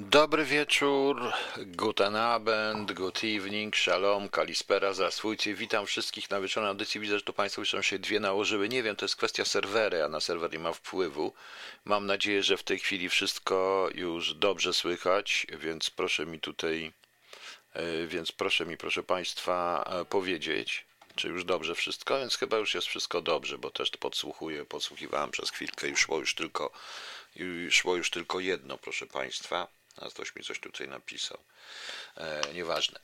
Dobry wieczór, guten Abend, good evening, shalom, kalispera, zaswójcie. Witam wszystkich na wieczornej audycji. Widzę, że tu Państwo już się dwie nałożyły. Nie wiem, to jest kwestia serwery, a na serwer nie ma wpływu. Mam nadzieję, że w tej chwili wszystko już dobrze słychać, więc proszę mi tutaj, e, więc proszę mi, proszę Państwa, e, powiedzieć, czy już dobrze wszystko, więc chyba już jest wszystko dobrze, bo też podsłuchuję, podsłuchiwałem przez chwilkę i szło już tylko, szło już tylko jedno, proszę Państwa. A ktoś mi coś tutaj napisał. E, nieważne.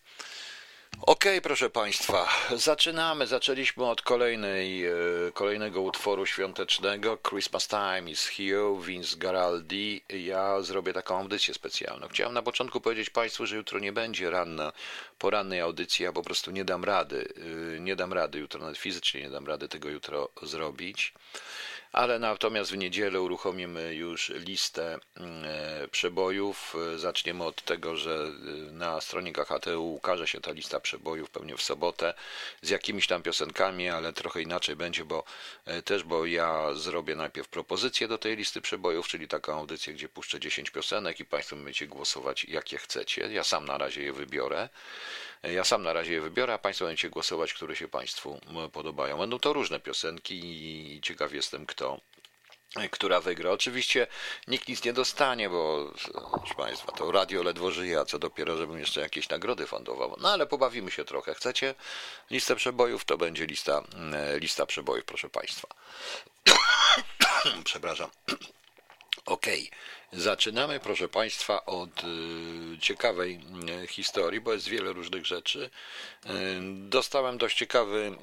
Okay, proszę Państwa, zaczynamy. Zaczęliśmy od kolejnej, e, kolejnego utworu świątecznego. Christmas Time is Here, Vince Garaldi. Ja zrobię taką audycję specjalną. Chciałem na początku powiedzieć Państwu, że jutro nie będzie ranna, porannej audycji. Ja po prostu nie dam rady. E, nie dam rady jutro, nawet fizycznie nie dam rady tego jutro zrobić ale natomiast w niedzielę uruchomimy już listę mm, e, przebojów. E, zaczniemy od tego, że e, na stronie KHTU ukaże się ta lista przebojów pewnie w sobotę z jakimiś tam piosenkami, ale trochę inaczej będzie, bo też, bo ja zrobię najpierw propozycję do tej listy przebojów, czyli taką audycję, gdzie puszczę 10 piosenek i Państwo będziecie głosować jakie chcecie. Ja sam na razie je wybiorę. Ja sam na razie je wybiorę, a Państwo będziecie głosować, które się Państwu podobają. Będą to różne piosenki i ciekaw jestem, kto która wygra. Oczywiście nikt nic nie dostanie, bo proszę Państwa, to radio ledwo żyje, a co dopiero, żebym jeszcze jakieś nagrody fundował. No ale pobawimy się trochę. Chcecie listę przebojów? To będzie lista, lista przebojów, proszę Państwa. Przepraszam. Okay. Zaczynamy, proszę Państwa, od y, ciekawej y, historii, bo jest wiele różnych rzeczy. Y, dostałem dość ciekawy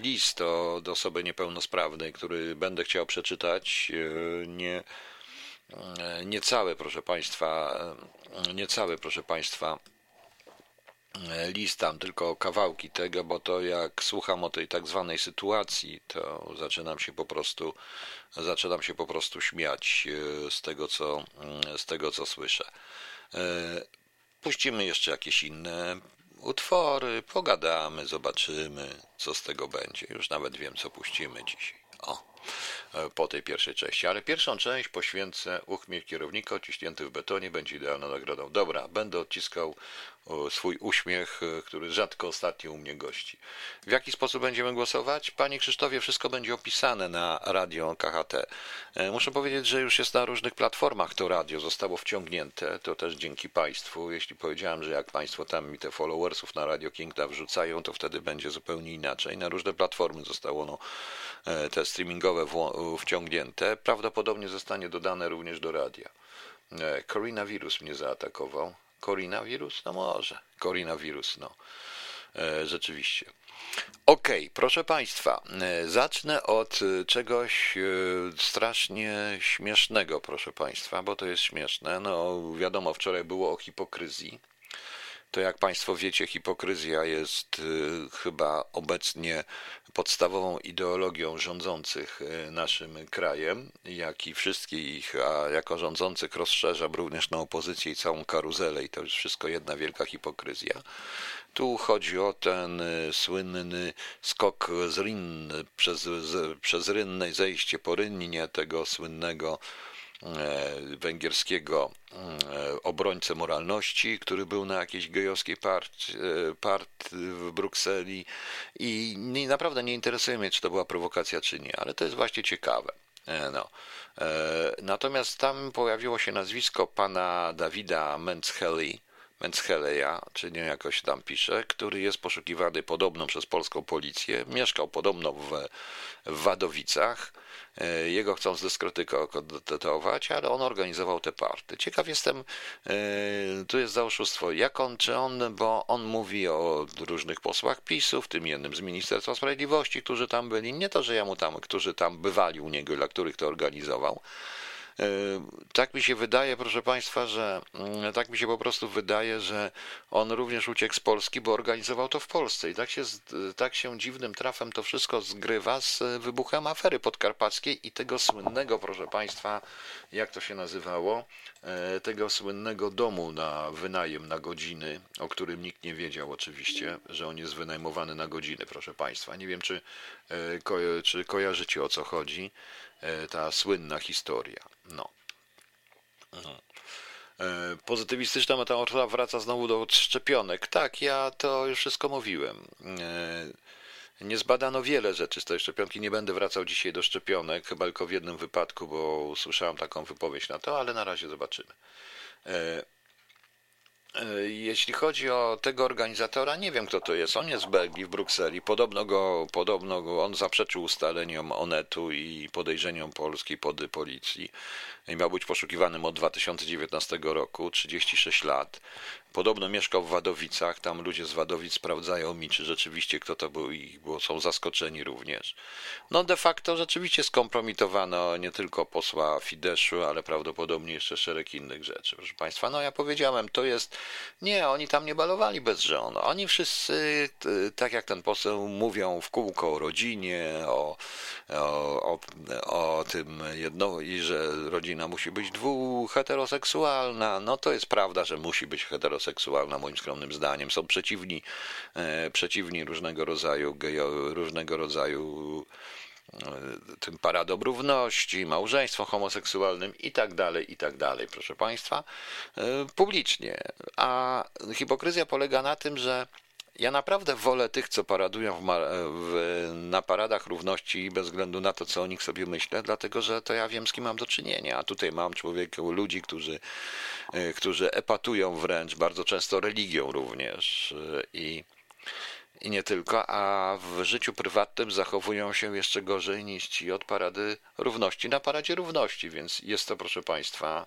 list od osoby niepełnosprawnej, który będę chciał przeczytać. Nie, nie całe, proszę Państwa, nie całe, proszę Państwa, list tam, tylko kawałki tego, bo to jak słucham o tej tak zwanej sytuacji, to zaczynam się po prostu zaczynam się po prostu śmiać e, z tego, co, mm, z tego, co słyszę. E, puścimy jeszcze jakieś inne utwory, pogadamy, zobaczymy, co z tego będzie. Już nawet wiem, co puścimy dzisiaj. O, e, po tej pierwszej części. Ale pierwszą część poświęcę uchmiech kierownika odciśnięty w betonie, będzie idealną nagrodą. Dobra, będę odciskał swój uśmiech, e, który rzadko ostatnio u mnie gości. W jaki sposób będziemy głosować? Panie Krzysztofie, wszystko będzie opisane na radio KHT. E, muszę powiedzieć, że już jest na różnych platformach to radio, zostało wciągnięte, to też dzięki Państwu. Jeśli powiedziałem, że jak Państwo tam mi te followersów na Radio Kingda wrzucają, to wtedy będzie zupełnie inaczej. Na różne platformy zostało no, e, te streamingowe wciągnięte. Prawdopodobnie zostanie dodane również do radia. Koronawirus mnie zaatakował. Koronawirus? No może. Koronawirus, no. E, rzeczywiście. Okay, proszę Państwa, e, zacznę od e, czegoś e, strasznie śmiesznego, proszę Państwa, bo to jest śmieszne. No, wiadomo, wczoraj było o hipokryzji to jak Państwo wiecie, hipokryzja jest y, chyba obecnie podstawową ideologią rządzących y, naszym krajem, jak i wszystkich, a jako rządzących rozszerzam również na opozycję i całą karuzelę i to jest wszystko jedna wielka hipokryzja. Tu chodzi o ten y, słynny skok z Ryn, przez, z, przez zejście po Rynnie tego słynnego węgierskiego e, obrońcę moralności, który był na jakiejś gejowskiej part, e, part w Brukseli i naprawdę nie interesuje mnie, czy to była prowokacja, czy nie, ale to jest właśnie ciekawe. No. Natomiast tam pojawiło się nazwisko pana Dawida Menscheleja, czy nie jakoś tam pisze, który jest poszukiwany podobno przez polską policję. Mieszkał podobno w, Wadowicach E, jego chcą zdyskredytować, ale on organizował te party. Ciekaw jestem, e, tu jest za oszustwo, jak on, czy on, bo on mówi o różnych posłach PiSu, w tym jednym z Ministerstwa Sprawiedliwości, którzy tam byli, nie to, że ja mu tam, którzy tam bywali u niego, dla których to organizował, E, tak mi się wydaje, proszę Państwa, że mm, tak mi się po prostu wydaje, że on również uciekł z Polski, bo organizował to w Polsce. I tak się, tak się dziwnym trafem to wszystko zgrywa z wybuchem afery podkarpackiej i tego słynnego, proszę Państwa, jak to się nazywało, e, tego słynnego domu na wynajem na godziny, o którym nikt nie wiedział oczywiście, że on jest wynajmowany na godziny, proszę Państwa. Nie wiem, czy, e, czy kojarzycie o co chodzi. E, ta słynna historia. No. Pozytywistyczna metamorfoza wraca znowu do szczepionek. Tak, ja to już wszystko mówiłem. Nie zbadano wiele rzeczy z tej szczepionki. Nie będę wracał dzisiaj do szczepionek, chyba tylko w jednym wypadku, bo usłyszałem taką wypowiedź na to, ale na razie zobaczymy. E, jeśli chodzi o tego organizatora, nie wiem kto to jest. On jest w Belgii, w Brukseli. Podobno go, podobno go on zaprzeczył ustaleniom Onetu i podejrzeniom polskiej pody policji. I miał być poszukiwanym od 2019 roku, 36 lat. Podobno mieszkał w Wadowicach, tam ludzie z Wadowic sprawdzają mi, czy rzeczywiście kto to był i bo są zaskoczeni również. No de facto rzeczywiście skompromitowano nie tylko posła Fideszu, ale prawdopodobnie jeszcze szereg innych rzeczy. Proszę Państwa, no ja powiedziałem, to jest, nie, oni tam nie balowali bez żon. Oni wszyscy, tak jak ten poseł, mówią w kółko o rodzinie, o, o, o, o tym jedno, i że rodzina musi być dwuheteroseksualna. No to jest prawda, że musi być heteroseksualna heteroseksualna, moim skromnym zdaniem. Są przeciwni, e, przeciwni różnego rodzaju gejo, różnego rodzaju e, tym paradom równości, małżeństwom homoseksualnym i tak dalej, i tak dalej, proszę Państwa, e, publicznie. A hipokryzja polega na tym, że ja naprawdę wolę tych, co paradują w, w, na paradach równości bez względu na to, co o nich sobie myślę, dlatego że to ja wiem, z kim mam do czynienia. A tutaj mam człowieka, ludzi, którzy, e, którzy epatują wręcz, bardzo często religią również e, i, i nie tylko, a w życiu prywatnym zachowują się jeszcze gorzej niż ci od parady równości na paradzie równości, więc jest to, proszę Państwa,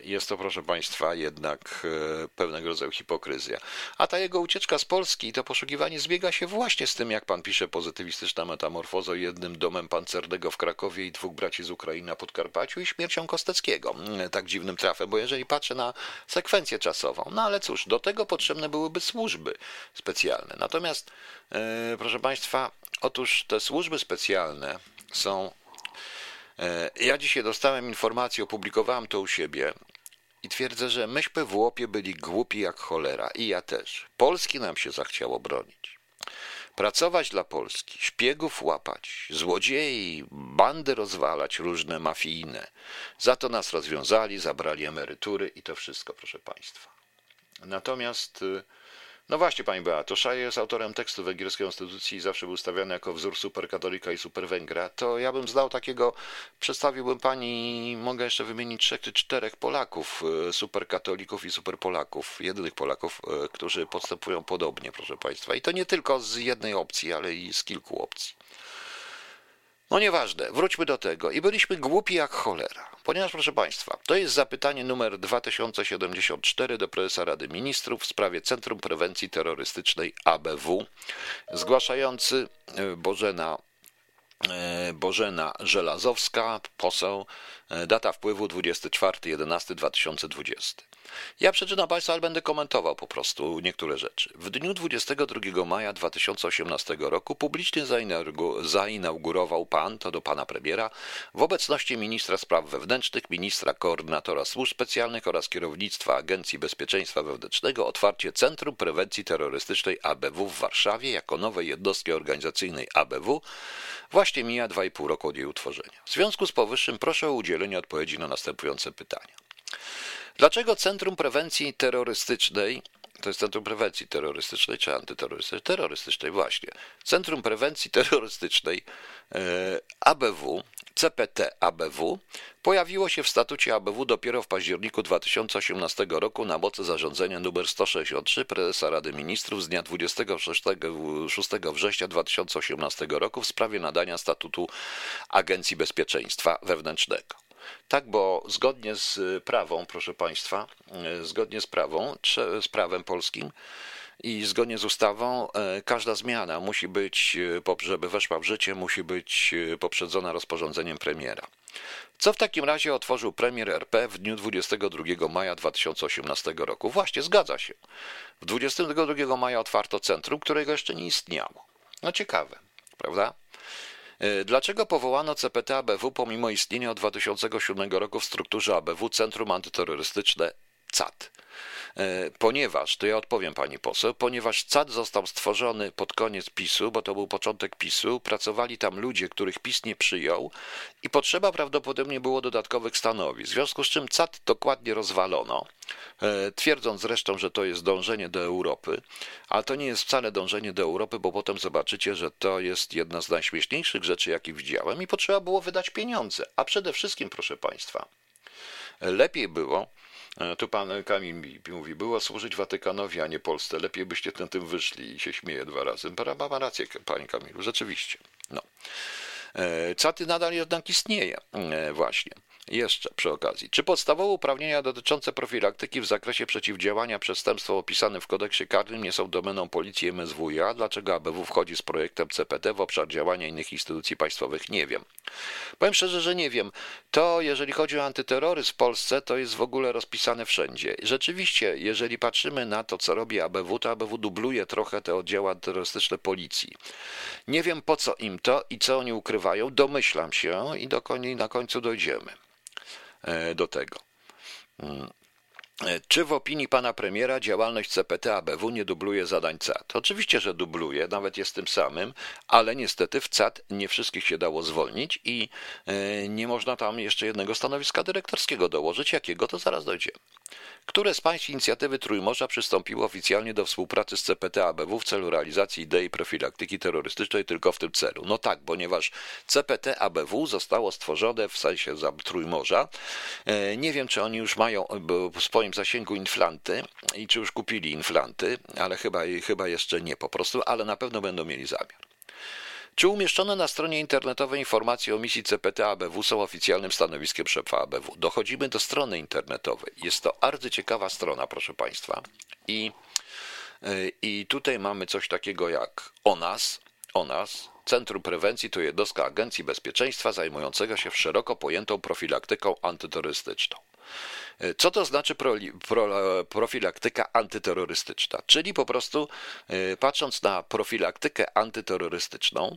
jest to, proszę Państwa, jednak e, pewnego rodzaju hipokryzja. A ta jego ucieczka z Polski, to poszukiwanie zbiega się właśnie z tym, jak pan pisze, pozytywistyczna metamorfoza jednym domem pancernego w Krakowie i dwóch braci z Ukrainy na Podkarpaciu i śmiercią Kosteckiego. Mm, tak dziwnym trafem, bo jeżeli patrzę na sekwencję czasową, no ale cóż, do tego potrzebne byłyby służby specjalne. Natomiast, e, proszę Państwa, otóż te służby specjalne są E, ja dzisiaj dostałem informację, opublikowałem to u siebie i twierdzę, że myśmy w łopie byli głupi jak cholera i ja też. Polski nam się zachciało bronić. Pracować dla Polski, szpiegów łapać, złodziei, bandy rozwalać, różne mafijne. Za to nas rozwiązali, zabrali emerytury i to wszystko, proszę Państwa. Natomiast y, no właśnie, pani Beato, Szaje jest autorem tekstu węgierskiej konstytucji i zawsze był stawiany jako wzór superkatolika i superwęgra. To ja bym zdał takiego, przedstawiłbym pani, mogę jeszcze wymienić trzech czy czterech Polaków, e, superkatolików i superpolaków, jedynych Polaków, e, którzy postępują podobnie, proszę państwa. I to nie tylko z jednej opcji, ale i z kilku opcji. No nieważne, wróćmy do tego. I byliśmy głupi jak cholera. Ponieważ, proszę Państwa, to jest zapytanie numer 2074 do prezesa Rady Ministrów w sprawie Centrum Prewencji Terrorystycznej ABW, zgłaszający e, Bożena e, Bożena Żelazowska, poseł, e, data wpływu 24.11.2020. Ja przeczytam Państwu, ale będę komentował po prostu niektóre rzeczy. W dniu 22 maja 2018 roku publicznie zainaugurował Pan, to do Pana Premiera, w obecności ministra spraw wewnętrznych, ministra koordynatora służb specjalnych oraz kierownictwa Agencji Bezpieczeństwa Wewnętrznego otwarcie Centrum Prewencji Terrorystycznej ABW w Warszawie jako nowej jednostki organizacyjnej ABW. Właśnie mija 2,5 roku od jej utworzenia. W związku z powyższym proszę o udzielenie odpowiedzi na następujące pytania. Dlaczego Centrum Prewencji Terrorystycznej, to jest Centrum Prewencji Terrorystycznej czy Antyterrorystycznej? Terrorystycznej, właśnie. Centrum Prewencji Terrorystycznej e, ABW, CPT ABW, pojawiło się w statucie ABW dopiero w październiku 2018 roku na mocy zarządzenia nr 163 prezesa Rady Ministrów z dnia 26 września 2018 roku w sprawie nadania statutu Agencji Bezpieczeństwa Wewnętrznego. Tak, bo zgodnie z prawą, proszę Państwa, e, zgodnie z prawą, z prawem polskim i zgodnie z ustawą, e, każda zmiana musi być, e, żeby weszła w życie, musi być poprzedzona rozporządzeniem premiera. Co w takim razie otworzył premier RP w dniu 22 maja 2018 roku? Właśnie, zgadza się. W 22 maja otwarto centrum, którego jeszcze nie istniało. No ciekawe, prawda? E, dlaczego powołano CPT ABW pomimo istnienia od 2007 roku w strukturze ABW Centrum Antyterrorystyczne CAT? E, ponieważ, to ja odpowiem pani poseł, ponieważ CAD został stworzony pod koniec PiSu, bo to był początek PiSu, pracowali tam ludzie, których PiS nie przyjął i potrzeba prawdopodobnie było dodatkowych stanowisk. W związku z czym CAD dokładnie rozwalono, e, twierdząc zresztą, że to jest dążenie do Europy, ale to nie jest wcale dążenie do Europy, bo potem zobaczycie, że to jest jedna z najśmieszniejszych rzeczy, jakie widziałem i potrzeba było wydać pieniądze. A przede wszystkim, proszę państwa, lepiej było, tu pan Kamil mi mówi, było służyć Watykanowi, a nie Polsce. Lepiej byście na tym wyszli i się śmieje dwa razy. Ma rację, panie Kamilu, rzeczywiście. No. E, Caty nadal jednak istnieje, e, właśnie. Jeszcze przy okazji, czy podstawowe uprawnienia dotyczące profilaktyki w zakresie przeciwdziałania przestępstwom opisanym w kodeksie karnym nie są domeną policji MSWiA? Dlaczego ABW wchodzi z projektem CPT w obszar działania innych instytucji państwowych? Nie wiem. Powiem szczerze, że nie wiem. To, jeżeli chodzi o antyterroryzm w Polsce, to jest w ogóle rozpisane wszędzie. Rzeczywiście, jeżeli patrzymy na to, co robi ABW, to ABW dubluje trochę te oddziały antyterrorystyczne policji. Nie wiem, po co im to i co oni ukrywają. Domyślam się i do na końcu dojdziemy. E, do tego. E, czy w opinii pana premiera działalność CPT ABW nie dubluje zadań CAT? Oczywiście, że dubluje, nawet jest tym samym, ale niestety w CAT nie wszystkich się dało zwolnić i e, nie można tam jeszcze jednego stanowiska dyrektorskiego dołożyć. Jakiego to zaraz dojdziemy. Które z państw inicjatywy Trójmorza przystąpiło oficjalnie do współpracy z CPT ABW w celu realizacji idei profilaktyki terrorystycznej tylko w tym celu? No tak, ponieważ CPT ABW zostało stworzone w sensie za Trójmorza. E, nie wiem, czy oni już mają w swoim zasięgu inflanty i czy już kupili inflanty, ale chyba, chyba jeszcze nie po prostu, ale na pewno będą mieli zamiar. Czy umieszczone na stronie internetowej informacje o misji CPT ABW są oficjalnym stanowiskiem szefa ABW? Dochodzimy do strony internetowej. Jest to bardzo ciekawa strona, proszę Państwa. I, y, i tutaj mamy coś takiego jak o nas, o nas, Centrum Prewencji to jednostka Agencji Bezpieczeństwa zajmującego się szeroko pojętą profilaktyką antyterrorystyczną. Co to znaczy pro, pro, profilaktyka antyterrorystyczna? Czyli po prostu y, patrząc na profilaktykę antyterrorystyczną,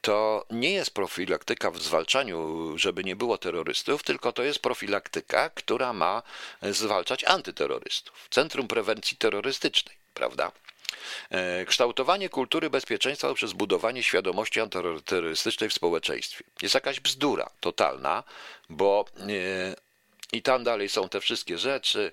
to nie jest profilaktyka w zwalczaniu, żeby nie było terrorystów, tylko to jest profilaktyka, która ma zwalczać antyterrorystów. Centrum Prewencji Terrorystycznej, prawda? E, kształtowanie kultury bezpieczeństwa przez budowanie świadomości antyterrorystycznej w społeczeństwie. Jest jakaś bzdura totalna, bo e, i tam dalej są te wszystkie rzeczy,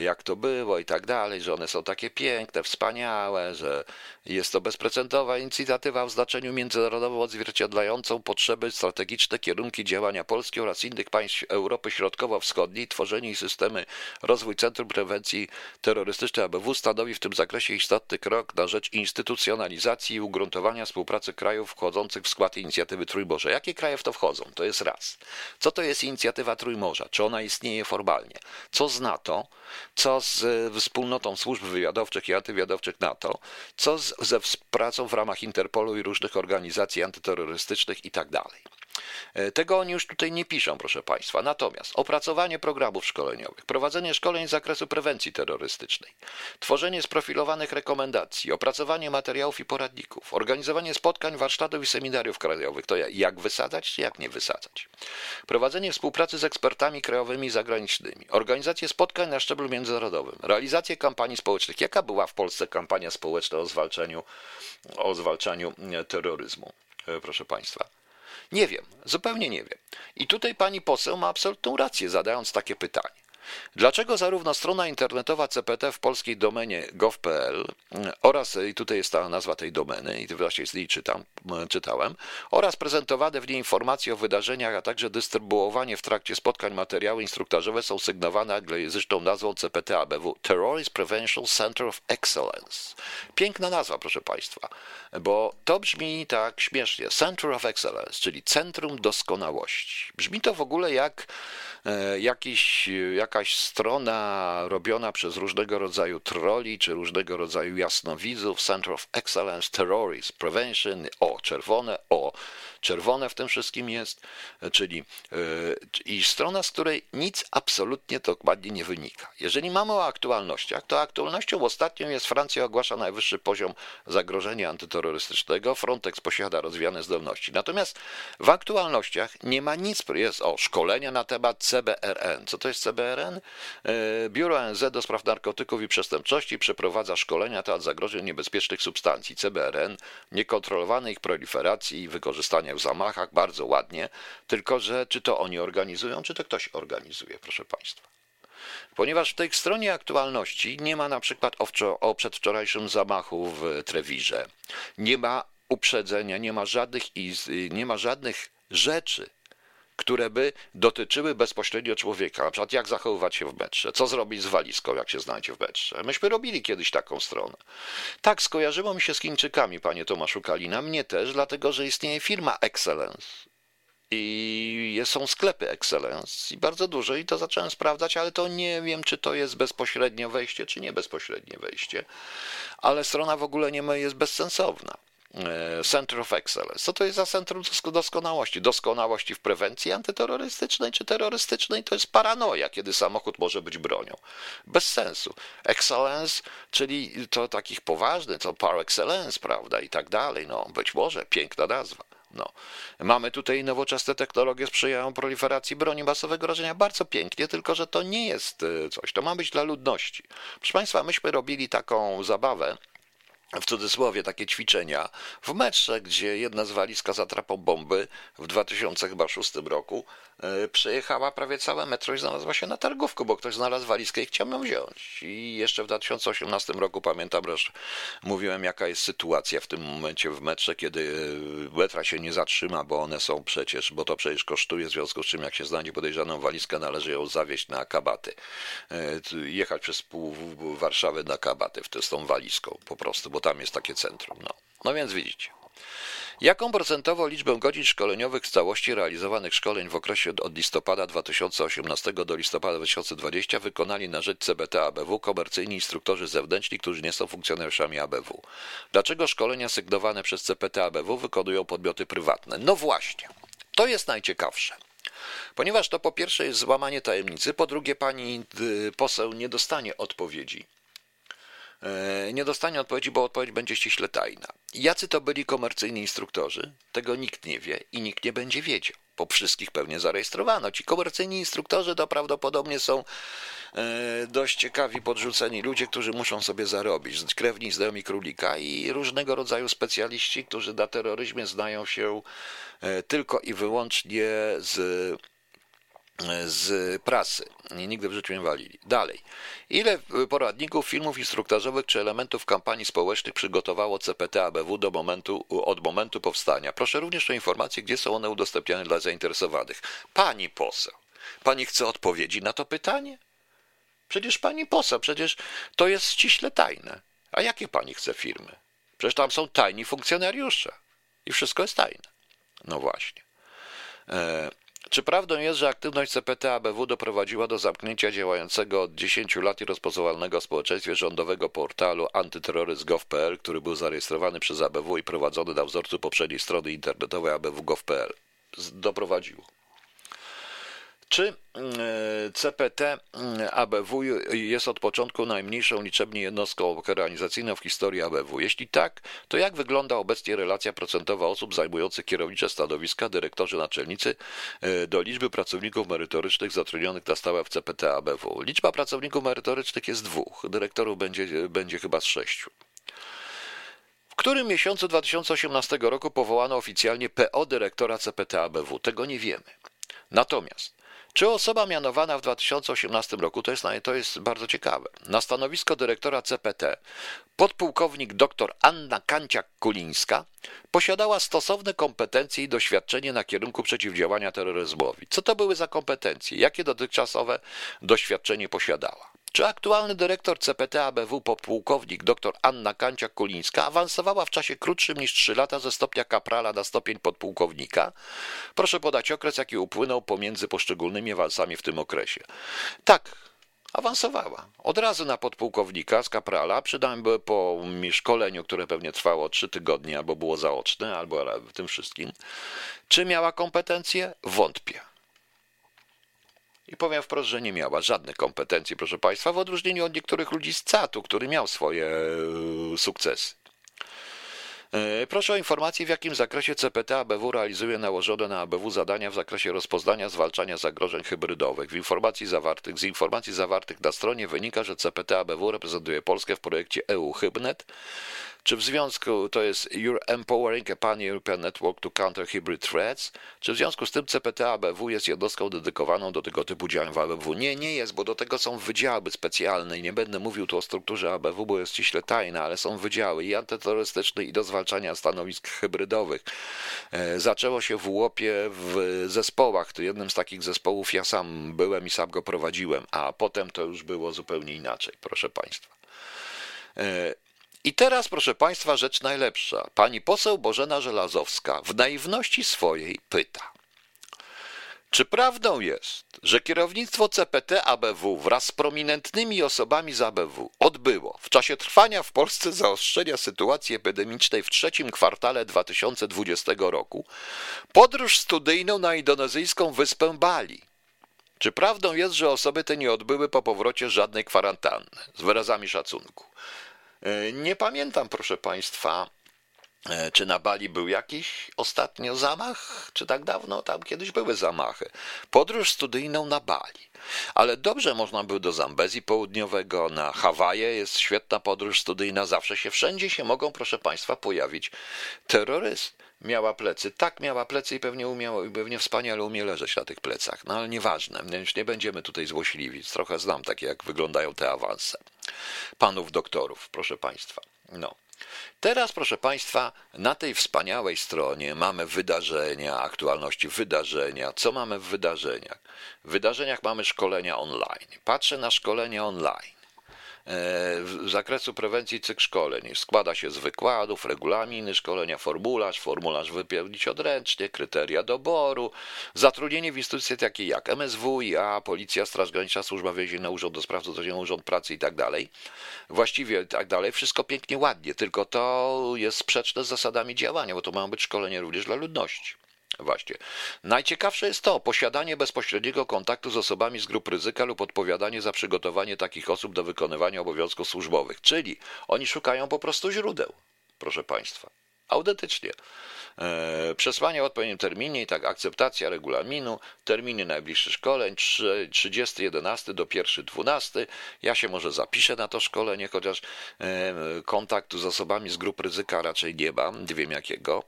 jak to było i tak dalej, że one są takie piękne, wspaniałe, że jest to bezprecedensowa inicjatywa w znaczeniu międzynarodowym odzwierciedlającą potrzeby strategiczne, kierunki działania Polski oraz innych państw Europy Środkowo-Wschodniej, tworzenie i systemy rozwój Centrum Prewencji Terrorystycznej ABW stanowi w tym zakresie istotny krok na rzecz instytucjonalizacji i ugruntowania współpracy krajów wchodzących w skład inicjatywy Trójmorza. Jakie kraje w to wchodzą? To jest raz. Co to jest inicjatywa Trójmorza? Czy ona istnieje formalnie? Co z NATO? Co z e, wspólnotą służb wywiadowczych i antywywiadowczych NATO, co z, ze współpracą w ramach Interpolu i różnych organizacji antyterrorystycznych itd. E, tego oni już tutaj nie piszą, proszę Państwa. Natomiast opracowanie programów szkoleniowych, prowadzenie szkoleń z zakresu prewencji terrorystycznej, tworzenie sprofilowanych rekomendacji, opracowanie materiałów i poradników, organizowanie spotkań, warsztatów i seminariów krajowych, to jak wysadzać, jak nie wysadzać, prowadzenie współpracy z ekspertami krajowymi i zagranicznymi, organizację spotkań na szczeblu międzynarodowym, realizację kampanii społecznych. Jaka była w Polsce kampania społeczna o zwalczaniu, o zwalczaniu terroryzmu, e, proszę Państwa? Nie wiem, zupełnie nie wiem. I tutaj pani poseł ma absolutną rację, zadając takie pytanie. Dlaczego zarówno strona internetowa CPT w polskiej domenie gov.pl oraz, i tutaj jest ta nazwa tej domeny, i właśnie z niej czytam, czytałem, oraz prezentowane w niej informacje o wydarzeniach, a także dystrybuowanie w trakcie spotkań materiały instruktażowe są sygnowane anglojęzyczną nazwą CPT ABW Terrorist Prevention Center of Excellence. Piękna nazwa, proszę Państwa, bo to brzmi tak śmiesznie. Center of Excellence, czyli Centrum Doskonałości. Brzmi to w ogóle jak jakiś, jakaś strona robiona przez różnego rodzaju troli czy różnego rodzaju jasnowidzów, Center of Excellence Terrorism Prevention, o czerwone, o czerwone w tym wszystkim jest, czyli e, i strona, z której nic absolutnie dokładnie nie wynika. Jeżeli mamy o aktualnościach, to aktualnością ostatnią jest Francja ogłasza najwyższy poziom zagrożenia antyterrorystycznego, Frontex posiada rozwijane zdolności. Natomiast w aktualnościach nie ma nic, jest o szkolenia na temat CBRN. Co to jest CBRN? Biuro ONZ do spraw narkotyków i przestępczości przeprowadza szkolenia temat zagrożeń niebezpiecznych substancji. CBRN, niekontrolowanej ich proliferacji i wykorzystania w zamachach, bardzo ładnie, tylko że czy to oni organizują, czy to ktoś organizuje, proszę Państwa. Ponieważ w tej stronie aktualności nie ma na przykład o, o przedwczorajszym zamachu w Trewirze, nie ma uprzedzenia, nie ma żadnych, nie ma żadnych rzeczy, które by dotyczyły bezpośrednio człowieka. Na przykład jak zachowywać się w metrze, co zrobić z walizką, jak się znajdzie w metrze. Myśmy robili kiedyś taką stronę. Tak, skojarzyło mi się z Chińczykami, panie Tomaszu Kalina, mnie też, dlatego że istnieje firma Excellence. I są sklepy Excellence i bardzo dużo i to zacząłem sprawdzać, ale to nie wiem, czy to jest bezpośrednie wejście, czy nie bezpośrednie wejście. Ale strona w ogóle nie jest bezsensowna. E, Center of Excellence. Co to jest za centrum doskonałości? Doskonałości w prewencji antyterrorystycznej czy terrorystycznej to jest paranoja, kiedy samochód może być bronią. Bez sensu. Excellence, czyli to takich poważnych, to par excellence, prawda, i tak dalej. No, być może piękna nazwa. No. Mamy tutaj nowoczesne technologie sprzyjają proliferacji broni masowego rażenia. Bardzo pięknie, tylko że to nie jest e, coś. To ma być dla ludności. Proszę Państwa, myśmy robili taką zabawę w cudzysłowie takie ćwiczenia. W metrze, gdzie jedna z walizka z atrapą bomby w 2006 roku przejechała prawie całe metro i znalazła się na targówku, bo ktoś znalazł walizkę i chciał ją wziąć. I jeszcze w 2018 roku pamiętam, że mówiłem, jaka jest sytuacja w tym momencie w metrze, kiedy e, metra się nie zatrzyma, bo one są przecież, bo to przecież kosztuje, w związku z czym jak się znajdzie podejrzaną walizkę, należy ją zawieźć na kabaty. E, jechać przez pół Warszawy na kabaty z tą walizką po prostu, bo tam jest takie centrum. No, no więc widzicie. Jaką procentową liczbę godzin szkoleniowych z całości realizowanych szkoleń w okresie od listopada 2018 do listopada 2020 wykonali na rzecz CBT ABW komercyjni instruktorzy zewnętrzni, którzy nie są funkcjonariuszami ABW? Dlaczego szkolenia sygnowane przez CPT ABW wykonują podmioty prywatne? No właśnie, to jest najciekawsze. Ponieważ to po pierwsze jest złamanie tajemnicy, po drugie pani y, poseł nie dostanie odpowiedzi nie dostanie odpowiedzi, bo odpowiedź będzie ściśle tajna. Jacy to byli komercyjni instruktorzy? Tego nikt nie wie i nikt nie będzie wiedział, bo wszystkich pewnie zarejestrowano. Ci komercyjni instruktorzy to prawdopodobnie są e, dość ciekawi, podrzuceni ludzie, którzy muszą sobie zarobić. Krewni, znajomi królika i różnego rodzaju specjaliści, którzy na terroryzmie znają się e, tylko i wyłącznie z z prasy. Nigdy w życiu nie walili. Dalej. Ile poradników, filmów instruktażowych czy elementów kampanii społecznych przygotowało CPT ABW do momentu, od momentu powstania? Proszę również o informację, gdzie są one udostępniane dla zainteresowanych. Pani poseł, pani chce odpowiedzi na to pytanie? Przecież pani poseł, przecież to jest ściśle tajne. A jakie pani chce firmy? Przecież tam są tajni funkcjonariusze. I wszystko jest tajne. No właśnie. E czy prawdą jest, że aktywność CPT ABW doprowadziła do zamknięcia działającego od 10 lat i rozpoznawalnego w społeczeństwie rządowego portalu antyterroryzm.gov.pl, który był zarejestrowany przez ABW i prowadzony na wzorcu poprzedniej strony internetowej abw.gov.pl? Doprowadziło. Czy mm, e, CPT mm, ABW jest od początku najmniejszą liczebnie jednostką organizacyjną w historii ABW? Jeśli tak, to jak wygląda obecnie relacja procentowa osób zajmujących kierownicze stanowiska, dyrektorzy naczelnicy e, do liczby pracowników merytorycznych zatrudnionych na stałe w CPT ABW? Liczba pracowników merytorycznych jest dwóch, dyrektorów będzie, będzie chyba z sześciu. W którym miesiącu 2018 roku powołano oficjalnie PO dyrektora CPT ABW? Tego nie wiemy. Natomiast czy osoba mianowana w 2018 roku, to jest, to jest bardzo ciekawe, na stanowisko dyrektora CPT, podpułkownik dr Anna Kanciak-Kulińska, posiadała stosowne kompetencje i doświadczenie na kierunku przeciwdziałania terroryzmowi. Co to były za kompetencje? Jakie dotychczasowe doświadczenie posiadała? Czy aktualny dyrektor CPT ABW podpułkownik dr Anna Kanciak-Kulińska awansowała w czasie krótszym niż 3 lata ze stopnia kaprala na stopień podpułkownika? Proszę podać okres, jaki upłynął pomiędzy poszczególnymi awansami w tym okresie. Tak, awansowała. Od razu na podpułkownika z kaprala, przydałem były po szkoleniu, które pewnie trwało 3 tygodnie, albo było zaoczne, albo w tym wszystkim. Czy miała kompetencje? Wątpię. I powiem wprost, że nie miała żadnych kompetencji, proszę Państwa, w odróżnieniu od niektórych ludzi z CAT-u, który miał swoje e, sukcesy. E, proszę o informację, w jakim zakresie CPT ABW realizuje nałożone na ABW zadania w zakresie rozpoznania, zwalczania zagrożeń hybrydowych. W informacji zawartych, z informacji zawartych na stronie wynika, że CPT ABW reprezentuje Polskę w projekcie EU Hybnet. Czy w związku to jest You're Empowering a Pan-European Network to Counter Hybrid Threats? Czy w związku z tym CPT ABW jest jednostką dedykowaną do tego typu działań w ABW? Nie, nie jest, bo do tego są wydziały specjalne i nie będę mówił tu o strukturze ABW, bo jest ściśle tajna, ale są wydziały i antyterrorystyczne i do zwalczania stanowisk hybrydowych. E, zaczęło się w łopie w zespołach. Jednym z takich zespołów ja sam byłem i sam go prowadziłem, a potem to już było zupełnie inaczej, proszę Państwa. E, i teraz, proszę Państwa, rzecz najlepsza. Pani poseł Bożena Żelazowska w naiwności swojej pyta. Czy prawdą jest, że kierownictwo CPT ABW wraz z prominentnymi osobami z ABW odbyło w czasie trwania w Polsce zaostrzenia sytuacji epidemicznej w trzecim kwartale 2020 roku podróż studyjną na indonezyjską wyspę Bali? Czy prawdą jest, że osoby te nie odbyły po powrocie żadnej kwarantanny? Z wyrazami szacunku. E, nie pamiętam, proszę Państwa, czy na Bali był jakiś ostatnio zamach? Czy tak dawno tam kiedyś były zamachy? Podróż studyjną na Bali. Ale dobrze można by do Zambezji Południowego, na Hawaje jest świetna podróż studyjna. Zawsze się, wszędzie się mogą, proszę Państwa, pojawić terroryst. Miała plecy, tak miała plecy i pewnie umiała, i pewnie wspaniale umie leżeć na tych plecach. No ale nieważne, już nie będziemy tutaj złośliwi. Trochę znam takie, jak wyglądają te awanse panów doktorów, proszę Państwa. No. Teraz, proszę Państwa, na tej wspaniałej stronie mamy wydarzenia, aktualności wydarzenia. Co mamy w wydarzeniach? W wydarzeniach mamy szkolenia online. Patrzę na szkolenia online. Z zakresu prewencji cykl szkoleń. Składa się z wykładów, regulaminy szkolenia, formularz, formularz wypełnić odręcznie, kryteria doboru, zatrudnienie w instytucje takie jak MSWiA, Policja, Straż Graniczna, Służba Więzienna, Urząd do Spraw Zatrudnienia, Urząd Pracy i tak dalej. Właściwie tak dalej, wszystko pięknie, ładnie, tylko to jest sprzeczne z zasadami działania, bo to mają być szkolenia również dla ludności. Właśnie. Najciekawsze jest to posiadanie bezpośredniego kontaktu z osobami z grup ryzyka lub odpowiadanie za przygotowanie takich osób do wykonywania obowiązków służbowych. Czyli oni szukają po prostu źródeł, proszę Państwa. Autentycznie. E, przesłanie w odpowiednim terminie i tak akceptacja regulaminu, terminy najbliższych szkoleń 30.11 do 1.12. Ja się może zapiszę na to szkolenie, chociaż e, kontaktu z osobami z grup ryzyka raczej nie mam, nie wiem jakiego.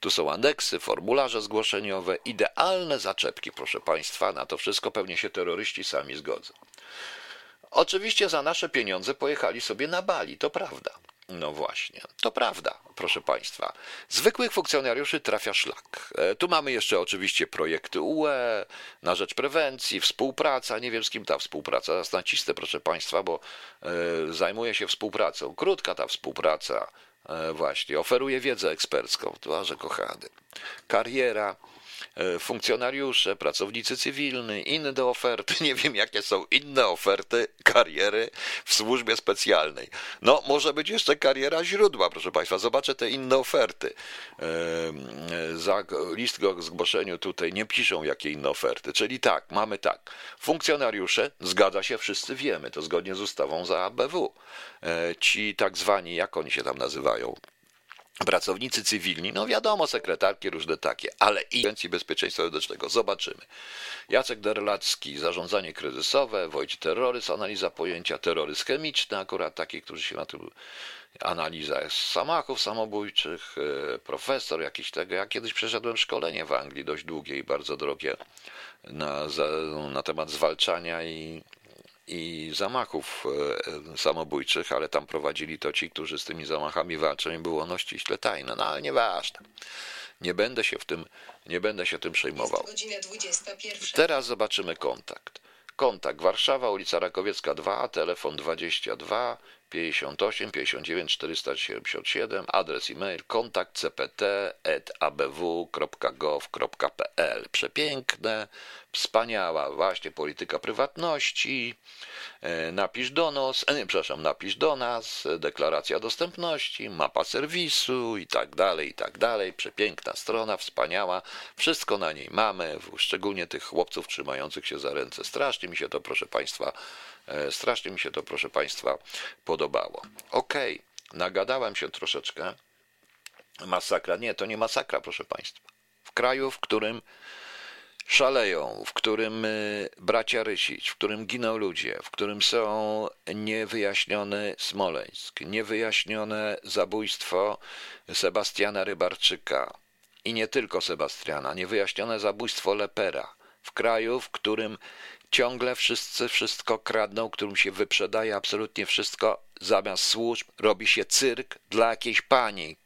Tu są aneksy, formularze zgłoszeniowe, idealne zaczepki, proszę Państwa, na to wszystko pewnie się terroryści sami zgodzą. Oczywiście za nasze pieniądze pojechali sobie na Bali, to prawda. No właśnie, to prawda, proszę Państwa. Zwykłych funkcjonariuszy trafia szlak. E, tu mamy jeszcze oczywiście projekty UE na rzecz prewencji, współpraca. Nie wiem z kim ta współpraca jest proszę Państwa, bo e, zajmuje się współpracą. Krótka ta współpraca, e, właśnie, oferuje wiedzę ekspercką, twarze kochany. Kariera, funkcjonariusze, pracownicy cywilni, inne oferty. Nie wiem, jakie są inne oferty kariery w służbie specjalnej. No, może być jeszcze kariera źródła, proszę Państwa. Zobaczę te inne oferty. E, za list o zgłoszeniu tutaj nie piszą, jakie inne oferty. Czyli tak, mamy tak. Funkcjonariusze, zgadza się, wszyscy wiemy, to zgodnie z ustawą za ABW. E, ci tak zwani, jak oni się tam nazywają? Pracownicy cywilni, no wiadomo, sekretarki różne takie, ale i Agencji Bezpieczeństwa Wewnętrznego. Zobaczymy. Jacek Derlacki, zarządzanie kryzysowe, Wojciech Terroryzm, analiza pojęcia terroryzm chemiczny, akurat taki, którzy się na tym analiza zamachów samobójczych, e, profesor jakiś tego. Ja kiedyś przeszedłem szkolenie w Anglii, dość długie i bardzo drogie, na, na temat zwalczania i i zamachów e, samobójczych, ale tam prowadzili to ci, którzy z tymi zamachami walczą i było ono ściśle tajne. No ale nieważne. Nie będę się w tym, nie będę się tym przejmował. Teraz zobaczymy kontakt. Kontakt Warszawa, ulica Rakowiecka 2, telefon 22 58 59 477, adres e-mail kontakt cpt.abw.gov.pl. Przepiękne, wspaniała właśnie polityka prywatności. E, napisz do nas, e, nie, przepraszam, napisz do nas, deklaracja dostępności, mapa serwisu i tak dalej, i tak dalej. Przepiękna strona, wspaniała. Wszystko na niej mamy, szczególnie tych chłopców trzymających się za ręce. Strasznie mi się to, proszę Państwa, E, strasznie mi się to, proszę Państwa, podobało. Okej, okay, nagadałem się troszeczkę. Masakra. Nie, to nie masakra, proszę Państwa. W kraju, w którym szaleją, w którym y, bracia Rysić, w którym giną ludzie, w którym są niewyjaśnione Smoleńsk, niewyjaśnione zabójstwo Sebastiana Rybarczyka i nie tylko Sebastiana, niewyjaśnione zabójstwo Lepera, w kraju, w którym ciągle wszyscy wszystko kradną, którym się wyprzedaje absolutnie wszystko, zamiast służb robi się cyrk dla jakiejś pani,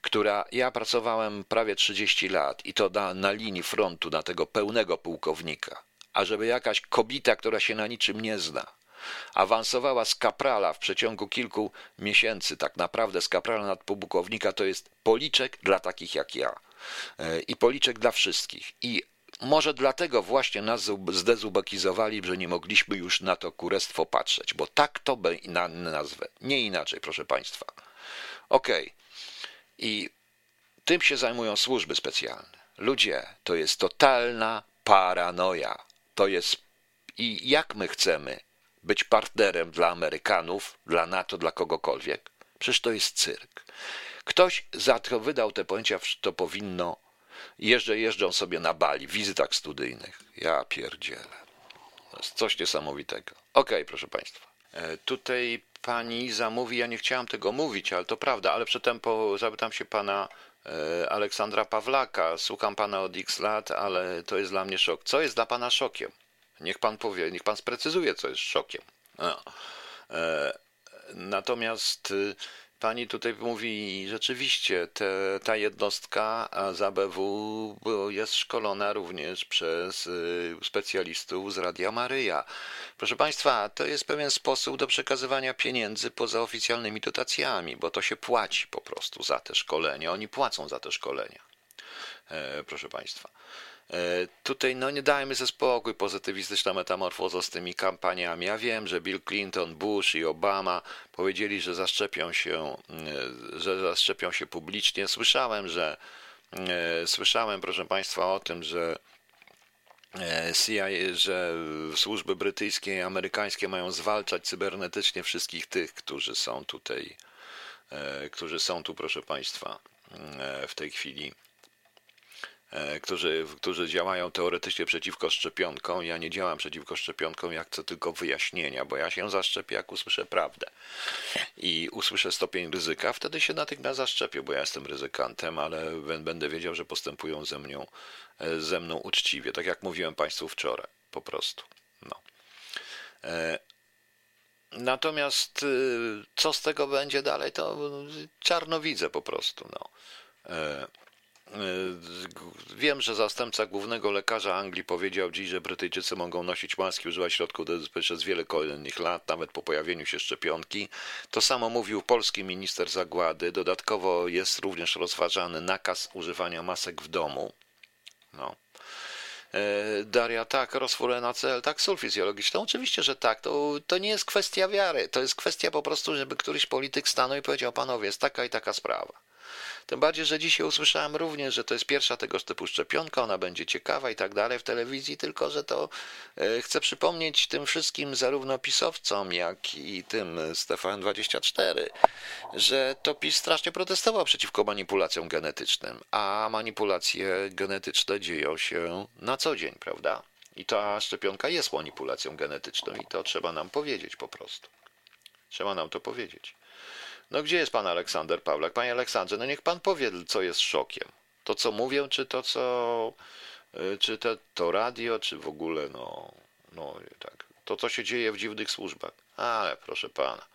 która ja pracowałem prawie 30 lat i to na, na linii frontu, na tego pełnego pułkownika. A żeby jakaś kobita, która się na niczym nie zna, awansowała z kaprala w przeciągu kilku miesięcy, tak naprawdę z kaprala nad pułkownika, to jest policzek dla takich jak ja. E, I policzek dla wszystkich. I może dlatego właśnie nas zdezubekizowali, że nie mogliśmy już na to kurestwo patrzeć, bo tak to by na nazwę, nie inaczej, proszę Państwa. Okej. Okay. I tym się zajmują służby specjalne. Ludzie, to jest totalna paranoja. To jest i jak my chcemy być partnerem dla Amerykanów, dla NATO, dla kogokolwiek? Przecież to jest cyrk. Ktoś za to wydał te pojęcia, to powinno. Jeżdżę, jeżdżą sobie na Bali, w wizytach studyjnych. Ja pierdzielę. To jest coś niesamowitego. Okej, okay, proszę Państwa. E, tutaj pani zamówi, ja nie chciałam tego mówić, ale to prawda, ale przedtem po, zapytam się pana e, Aleksandra Pawlaka. Słucham pana od x lat, ale to jest dla mnie szok. Co jest dla pana szokiem? Niech pan powie, niech pan sprecyzuje, co jest szokiem. No. Natomiast y, Pani tutaj mówi, rzeczywiście te, ta jednostka z ABW jest szkolona również przez y, specjalistów z Radia Maryja. Proszę Państwa, to jest pewien sposób do przekazywania pieniędzy poza oficjalnymi dotacjami, bo to się płaci po prostu za te szkolenia. Oni płacą za te szkolenia. E, proszę Państwa. E, tutaj no nie dajmy ze spokój pozytywistyczna metamorfoza z tymi kampaniami. Ja wiem, że Bill Clinton, Bush i Obama powiedzieli, że zaszczepią się, e, że zaszczepią się publicznie. Słyszałem, że e, słyszałem, proszę Państwa, o tym, że CIA, że służby brytyjskie i amerykańskie mają zwalczać cybernetycznie wszystkich tych, którzy są tutaj, którzy są tu, proszę Państwa, w tej chwili którzy, którzy działają teoretycznie przeciwko szczepionkom. Ja nie działam przeciwko szczepionkom, jak chcę tylko wyjaśnienia, bo ja się zaszczepię, jak usłyszę prawdę i usłyszę stopień ryzyka, wtedy się natychmiast zaszczepię, bo ja jestem ryzykantem, ale będę wiedział, że postępują ze mną, e, ze mną uczciwie, tak jak mówiłem Państwu wczoraj, po prostu. No. E, natomiast y, co z tego będzie dalej, to czarno widzę po prostu. No. Y, wiem, że zastępca głównego lekarza Anglii powiedział dziś, że Brytyjczycy mogą nosić maski, używać środków przez wiele kolejnych lat, nawet po pojawieniu się szczepionki. To samo mówił polski minister zagłady. Dodatkowo jest również rozważany nakaz używania masek w domu. No. E, Daria, tak, rozfurę na cel, tak, sól fizjologiczną. Oczywiście, że tak. To, to nie jest kwestia wiary. To jest kwestia po prostu, żeby któryś polityk stanął i powiedział, panowie, jest taka i taka sprawa. Tym bardziej, że dzisiaj usłyszałem również, że to jest pierwsza tego typu szczepionka, ona będzie ciekawa i tak dalej w telewizji, tylko że to e, chcę przypomnieć tym wszystkim, zarówno pisowcom, jak i tym z TVN24, że to PiS strasznie protestował przeciwko manipulacjom genetycznym, a manipulacje genetyczne dzieją się na co dzień, prawda? I ta szczepionka jest manipulacją genetyczną i to trzeba nam powiedzieć po prostu. Trzeba nam to powiedzieć. No gdzie jest pan Aleksander Pawlak? Panie Aleksandrze, no niech pan powie, co jest szokiem. To, co mówię, czy to, co... Y, czy te, to radio, czy w ogóle, no... No tak. To, co się dzieje w dziwnych służbach. Ale proszę pana.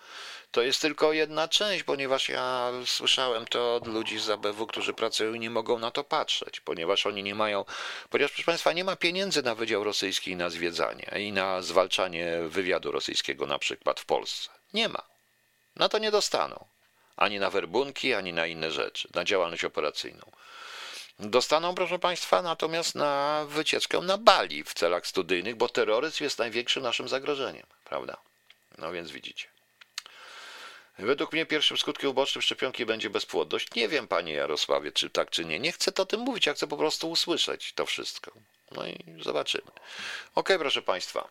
To jest tylko jedna część, ponieważ ja słyszałem to od ludzi z ABW, którzy pracują i nie mogą na to patrzeć, ponieważ oni nie mają, ponieważ proszę Państwa, nie ma pieniędzy na Wydział Rosyjski i na zwiedzanie i na zwalczanie wywiadu rosyjskiego na przykład w Polsce. Nie ma. Na to nie dostaną. Ani na werbunki, ani na inne rzeczy, na działalność operacyjną. Dostaną, proszę Państwa, natomiast na wycieczkę na Bali w celach studyjnych, bo terroryzm jest największym naszym zagrożeniem, prawda? No więc widzicie. Według mnie pierwszym skutkiem ubocznym szczepionki będzie bezpłodność. Nie wiem, panie Jarosławie, czy tak, czy nie. Nie chcę to o tym mówić, ja chcę po prostu usłyszeć to wszystko. No i zobaczymy. Ok, proszę Państwa.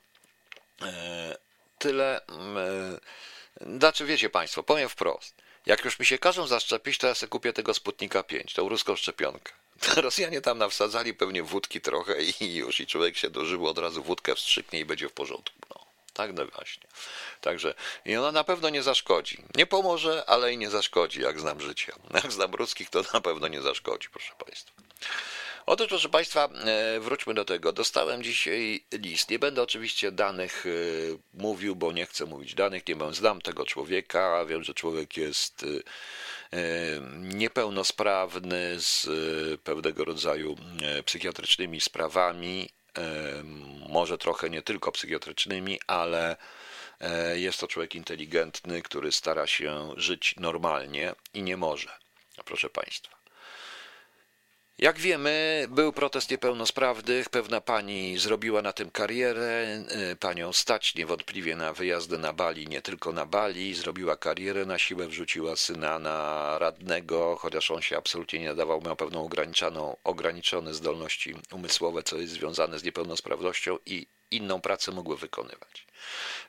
E, tyle. E, znaczy, wiecie Państwo, powiem wprost. Jak już mi się każą zaszczepić, to ja sobie kupię tego Sputnika 5, tą ruską szczepionkę. Rosjanie tam nawsadzali pewnie wódki trochę i już, i człowiek się dożył, od razu wódkę wstrzyknie i będzie w porządku. No, tak no właśnie. Także i ona na pewno nie zaszkodzi. Nie pomoże, ale i nie zaszkodzi, jak znam życie. Jak znam ruskich, to na pewno nie zaszkodzi, proszę Państwa. Otóż, proszę Państwa, e, wróćmy do tego. Dostałem dzisiaj list. Nie będę oczywiście danych e, mówił, bo nie chcę mówić danych. Nie mam, znam tego człowieka. Wiem, że człowiek jest e, niepełnosprawny z pewnego rodzaju psychiatrycznymi sprawami. Może trochę nie tylko psychiatrycznymi, ale jest to człowiek inteligentny, który stara się żyć normalnie i nie może. Proszę Państwa. Jak wiemy, był protest niepełnosprawnych. Pewna pani zrobiła na tym karierę. Y, panią stać niewątpliwie na wyjazdy na Bali, nie tylko na Bali. Zrobiła karierę na siłę, wrzuciła syna na radnego, chociaż on się absolutnie nie nadawał, miał pewną ograniczoną, ograniczone zdolności umysłowe, co jest związane z niepełnosprawnością i inną pracę mogły wykonywać.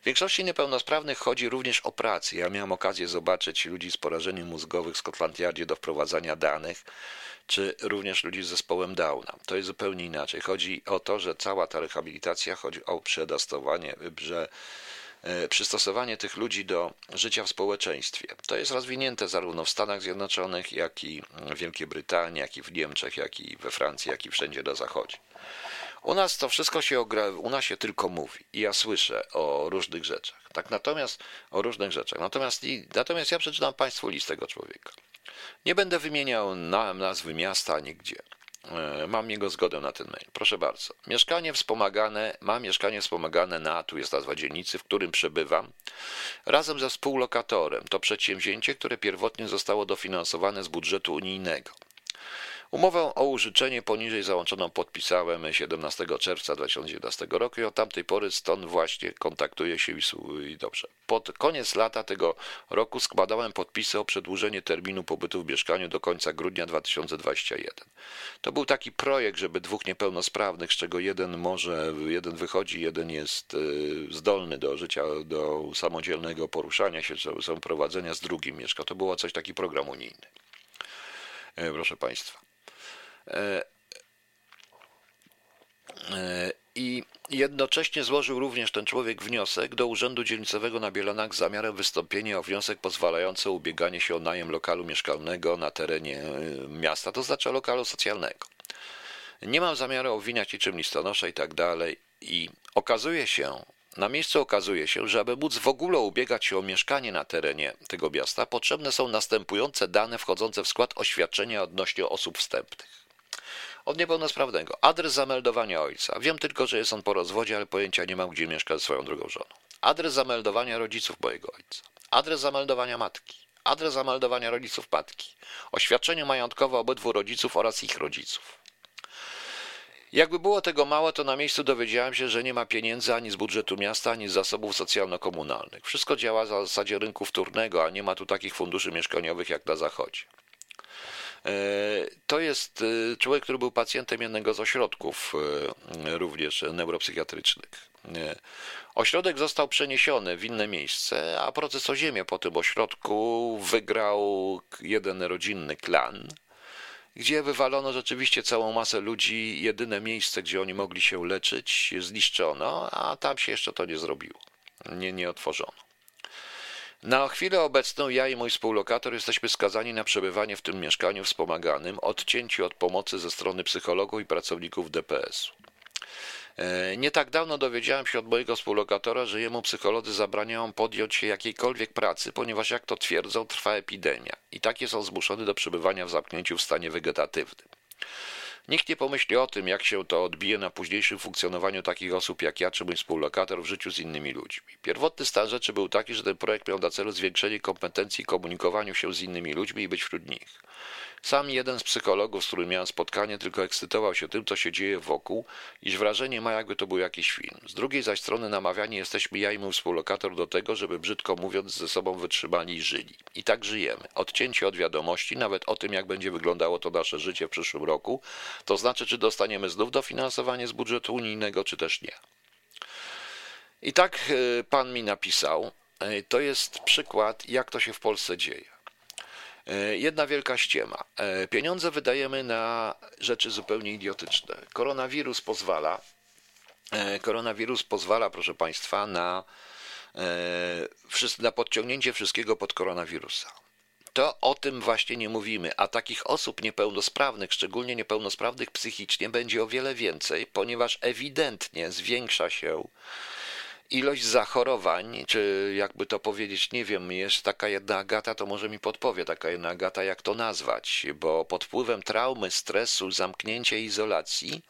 W większości niepełnosprawnych chodzi również o pracę. Ja miałem okazję zobaczyć ludzi z porażeniem mózgowym w Scotland Yardzie do wprowadzania danych czy również ludzi z zespołem Downa. To jest zupełnie inaczej. Chodzi o to, że cała ta rehabilitacja chodzi o przedastowanie, że e, przystosowanie tych ludzi do życia w społeczeństwie. To jest rozwinięte zarówno w Stanach Zjednoczonych, jak i w Wielkiej Brytanii, jak i w Niemczech, jak i we Francji, jak i wszędzie na zachodzie. U nas to wszystko się ogra, u nas się tylko mówi i ja słyszę o różnych rzeczach. Tak natomiast o różnych rzeczach. Natomiast, natomiast ja przeczytam Państwu list tego człowieka. Nie będę wymieniał nazwy miasta ani gdzie. E, mam jego zgodę na ten mail. Proszę bardzo. Mieszkanie wspomagane, mam mieszkanie wspomagane na, tu jest nazwa dzielnicy, w którym przebywam, razem ze współlokatorem. To przedsięwzięcie, które pierwotnie zostało dofinansowane z budżetu unijnego. Umowę o użyczenie poniżej załączoną podpisałem 17 czerwca 2019 roku i od tamtej pory stąd właśnie kontaktuję się i dobrze. Pod koniec lata tego roku składałem podpisy o przedłużenie terminu pobytu w mieszkaniu do końca grudnia 2021. To był taki projekt, żeby dwóch niepełnosprawnych, z czego jeden może, jeden wychodzi, jeden jest y, zdolny do życia, do samodzielnego poruszania się, prowadzenia z drugim mieszka. To było coś taki program unijny. E, proszę Państwa. E, e, I jednocześnie złożył również ten człowiek wniosek do Urzędu Dzielnicowego na Bielanach z zamiarem wystąpienia o wniosek pozwalający ubieganie się o najem lokalu mieszkalnego na terenie e, miasta, to znaczy lokalu socjalnego. Nie mam zamiaru obwiniać niczym listonosza i tak dalej. I okazuje się, na miejscu okazuje się, że aby móc w ogóle ubiegać się o mieszkanie na terenie tego miasta, potrzebne są następujące dane wchodzące w skład oświadczenia odnośnie osób wstępnych od niepełnosprawnego. Adres zameldowania ojca. Wiem tylko, że jest on po rozwodzie, ale pojęcia nie mam, gdzie mieszka ze swoją drugą żoną. Adres zameldowania rodziców mojego ojca. Adres zameldowania matki. Adres zameldowania rodziców matki. Oświadczenie majątkowe obydwu rodziców oraz ich rodziców. Jakby było tego mało, to na miejscu dowiedziałem się, że nie ma pieniędzy ani z budżetu miasta, ani z zasobów socjalno-komunalnych. Wszystko działa na zasadzie rynku wtórnego, a nie ma tu takich funduszy mieszkaniowych jak na zachodzie. E, to jest e, człowiek, który był pacjentem jednego z ośrodków e, również neuropsychiatrycznych. Ośrodek został przeniesiony w inne miejsce, a proces o ziemię po tym ośrodku wygrał jeden rodzinny klan, gdzie wywalono rzeczywiście całą masę ludzi. Jedyne miejsce, gdzie oni mogli się leczyć, zniszczono, a tam się jeszcze to nie zrobiło. Nie, nie otworzono. Na chwilę obecną ja i mój współlokator jesteśmy skazani na przebywanie w tym mieszkaniu wspomaganym, odcięci od pomocy ze strony psychologów i pracowników DPS-u. E, nie tak dawno dowiedziałem się od mojego współlokatora, że jemu psycholodzy zabraniają podjąć się jakiejkolwiek pracy, ponieważ jak to twierdzą, trwa epidemia i takie są zmuszone do przebywania w zamknięciu w stanie wegetatywnym. Nikt nie pomyśli o tym, jak się to odbije na późniejszym funkcjonowaniu takich osób jak ja czy mój współlokator w życiu z innymi ludźmi. Pierwotny stan rzeczy był taki, że ten projekt miał na celu zwiększenie kompetencji komunikowaniu się z innymi ludźmi i być wśród nich. Sam jeden z psychologów, z którym miałem spotkanie, tylko ekscytował się tym, co się dzieje wokół, iż wrażenie ma, jakby to był jakiś film. Z drugiej zaś strony namawiani jesteśmy ja i mój współlokator do tego, żeby brzydko mówiąc ze sobą wytrzymali i żyli. I tak żyjemy. Odcięci od wiadomości, nawet o tym, jak będzie wyglądało to nasze życie w przyszłym roku, to znaczy, czy dostaniemy znów dofinansowanie z budżetu unijnego, czy też nie. I tak e, pan mi napisał. E, to jest przykład, jak to się w Polsce dzieje. E, jedna wielka ściema. E, pieniądze wydajemy na rzeczy zupełnie idiotyczne. Koronawirus pozwala, e, koronawirus pozwala, proszę Państwa, na, na podciągnięcie wszystkiego pod koronawirusa. To o tym właśnie nie mówimy, a takich osób niepełnosprawnych, szczególnie niepełnosprawnych psychicznie, będzie o wiele więcej, ponieważ ewidentnie zwiększa się ilość zachorowań, czy jakby to powiedzieć, nie wiem, jest taka jedna Agata, to może mi podpowie taka jedna Agata, jak to nazwać, bo pod wpływem traumy, stresu, zamknięcia izolacji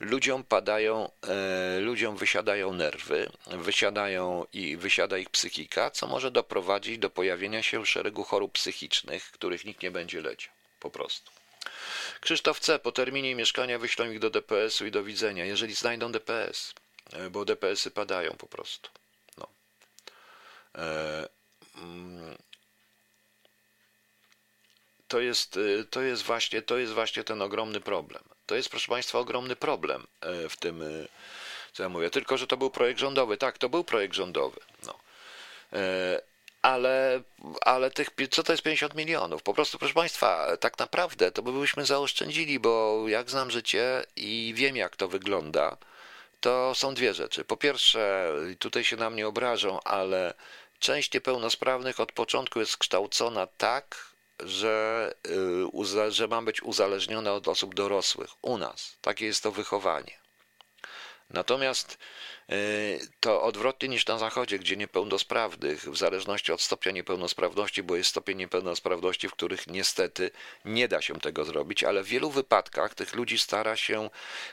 ludziom padają, e, ludziom wysiadają nerwy, wysiadają i wysiada ich psychika, co może doprowadzić do pojawienia się szeregu chorób psychicznych, których nikt nie będzie leciał, po prostu. Krzysztof C. Po terminie mieszkania wyślą ich do DPS-u i do widzenia, jeżeli znajdą DPS. E, bo DPS-y padają po prostu. No. E, mm, to jest, e, to, jest właśnie, to jest właśnie ten ogromny problem. To jest, proszę Państwa, ogromny problem w tym, co ja mówię. Tylko, że to był projekt rządowy. Tak, to był projekt rządowy. No. Ale, ale tych, co to jest 50 milionów? Po prostu, proszę Państwa, tak naprawdę to byśmy zaoszczędzili, bo jak znam życie i wiem, jak to wygląda, to są dwie rzeczy. Po pierwsze, tutaj się na mnie obrażą, ale część niepełnosprawnych od początku jest kształcona tak, że, y, że ma być uzależniona od osób dorosłych. U nas takie jest to wychowanie. Natomiast to odwrotnie niż na zachodzie, gdzie niepełnosprawnych, w zależności od stopnia niepełnosprawności, bo jest stopień niepełnosprawności, w których niestety nie da się tego zrobić, ale w wielu wypadkach tych ludzi stara się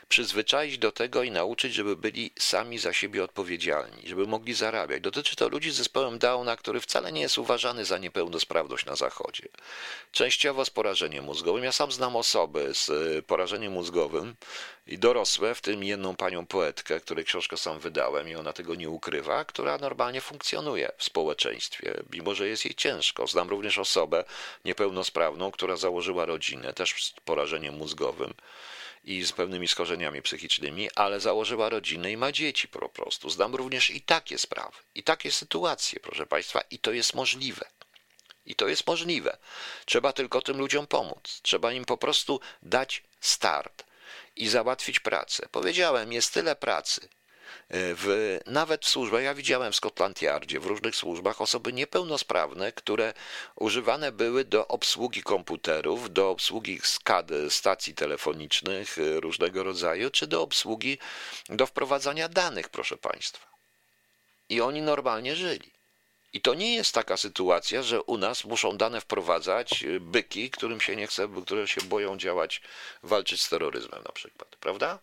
przyzwyczaić do tego i nauczyć, żeby byli sami za siebie odpowiedzialni, żeby mogli zarabiać. Dotyczy to ludzi z zespołem Downa, który wcale nie jest uważany za niepełnosprawność na zachodzie. Częściowo z porażeniem mózgowym. Ja sam znam osoby z y, porażeniem mózgowym i dorosłe, w tym jedną panią poetkę, której książkę sam wydałem i ona tego nie ukrywa, która normalnie funkcjonuje w społeczeństwie, mimo że jest jej ciężko. Znam również osobę niepełnosprawną, która założyła rodzinę, też z porażeniem mózgowym i z pewnymi schorzeniami psychicznymi, ale założyła rodzinę i ma dzieci po prostu. Znam również i takie sprawy, i takie sytuacje, proszę Państwa, i to jest możliwe. I to jest możliwe. Trzeba tylko tym ludziom pomóc. Trzeba im po prostu dać start i załatwić pracę. Powiedziałem, jest tyle pracy. W, nawet w służbach, ja widziałem w Scotland Yardzie, w różnych służbach osoby niepełnosprawne, które używane były do obsługi komputerów, do obsługi skad, stacji telefonicznych różnego rodzaju, czy do obsługi, do wprowadzania danych, proszę Państwa. I oni normalnie żyli. I to nie jest taka sytuacja, że u nas muszą dane wprowadzać byki, którym się nie chce, które się boją działać, walczyć z terroryzmem na przykład, prawda?